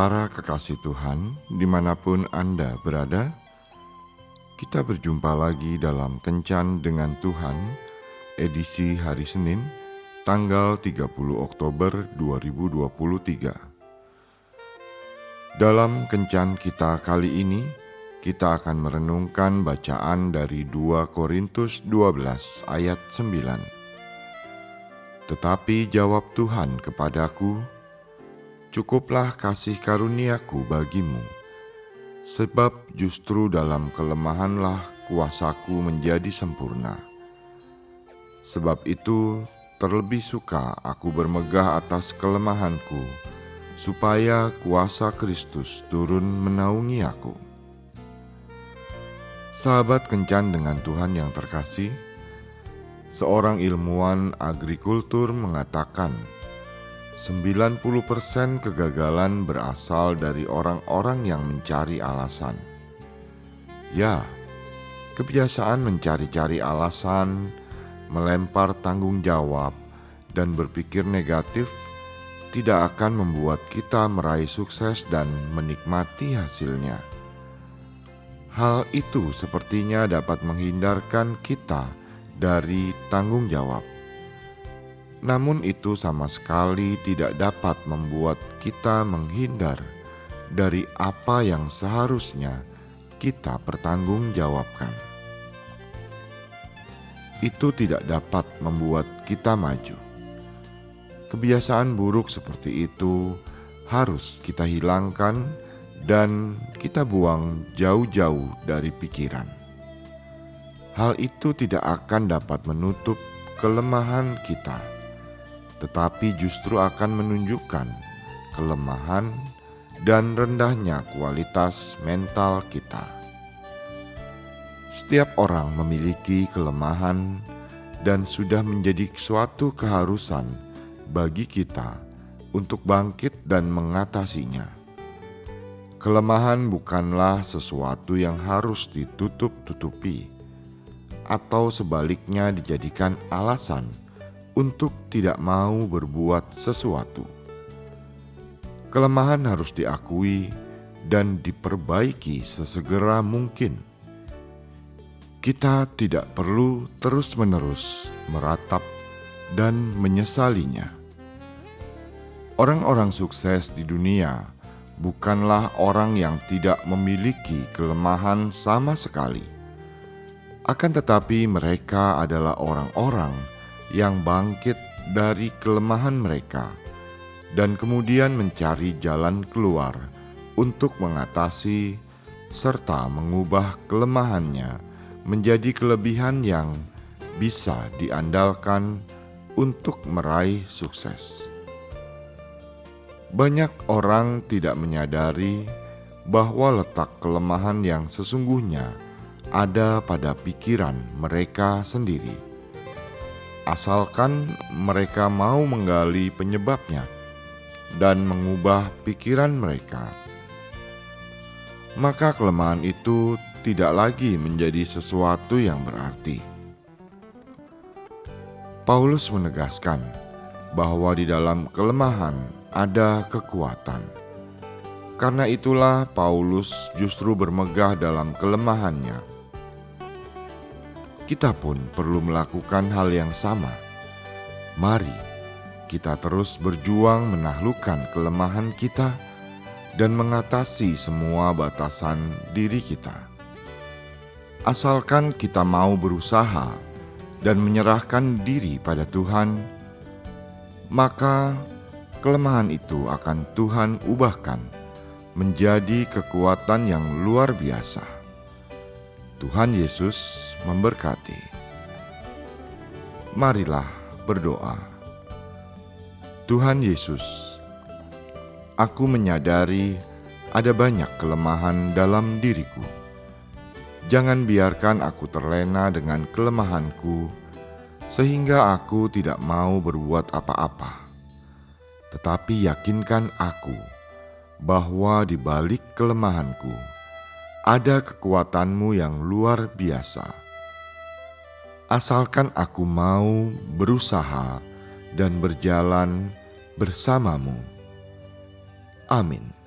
Para kekasih Tuhan, di mana pun Anda berada, kita berjumpa lagi dalam Kencan dengan Tuhan, edisi hari Senin, tanggal 30 Oktober 2023. Dalam Kencan kita kali ini, kita akan merenungkan bacaan dari 2 Korintus 12 ayat 9. Tetapi jawab Tuhan kepadaku, Cukuplah kasih karuniaku bagimu, sebab justru dalam kelemahanlah kuasaku menjadi sempurna. Sebab itu terlebih suka aku bermegah atas kelemahanku, supaya kuasa Kristus turun menaungi aku. Sahabat kencan dengan Tuhan yang terkasih, seorang ilmuwan agrikultur mengatakan, 90% kegagalan berasal dari orang-orang yang mencari alasan. Ya, kebiasaan mencari-cari alasan, melempar tanggung jawab, dan berpikir negatif tidak akan membuat kita meraih sukses dan menikmati hasilnya. Hal itu sepertinya dapat menghindarkan kita dari tanggung jawab namun itu sama sekali tidak dapat membuat kita menghindar dari apa yang seharusnya kita pertanggungjawabkan. Itu tidak dapat membuat kita maju. Kebiasaan buruk seperti itu harus kita hilangkan dan kita buang jauh-jauh dari pikiran. Hal itu tidak akan dapat menutup kelemahan kita tetapi justru akan menunjukkan kelemahan dan rendahnya kualitas mental kita. Setiap orang memiliki kelemahan dan sudah menjadi suatu keharusan bagi kita untuk bangkit dan mengatasinya. Kelemahan bukanlah sesuatu yang harus ditutup-tutupi, atau sebaliknya dijadikan alasan untuk tidak mau berbuat sesuatu. Kelemahan harus diakui dan diperbaiki sesegera mungkin. Kita tidak perlu terus-menerus meratap dan menyesalinya. Orang-orang sukses di dunia bukanlah orang yang tidak memiliki kelemahan sama sekali. Akan tetapi, mereka adalah orang-orang yang bangkit dari kelemahan mereka dan kemudian mencari jalan keluar untuk mengatasi serta mengubah kelemahannya menjadi kelebihan yang bisa diandalkan untuk meraih sukses. Banyak orang tidak menyadari bahwa letak kelemahan yang sesungguhnya ada pada pikiran mereka sendiri asalkan mereka mau menggali penyebabnya dan mengubah pikiran mereka. Maka kelemahan itu tidak lagi menjadi sesuatu yang berarti. Paulus menegaskan bahwa di dalam kelemahan ada kekuatan. Karena itulah Paulus justru bermegah dalam kelemahannya kita pun perlu melakukan hal yang sama. Mari kita terus berjuang menaklukkan kelemahan kita dan mengatasi semua batasan diri kita. Asalkan kita mau berusaha dan menyerahkan diri pada Tuhan, maka kelemahan itu akan Tuhan ubahkan menjadi kekuatan yang luar biasa. Tuhan Yesus memberkati. Marilah berdoa. Tuhan Yesus, aku menyadari ada banyak kelemahan dalam diriku. Jangan biarkan aku terlena dengan kelemahanku, sehingga aku tidak mau berbuat apa-apa. Tetapi yakinkan aku bahwa di balik kelemahanku, ada kekuatanmu yang luar biasa. Asalkan aku mau berusaha dan berjalan bersamamu. Amin.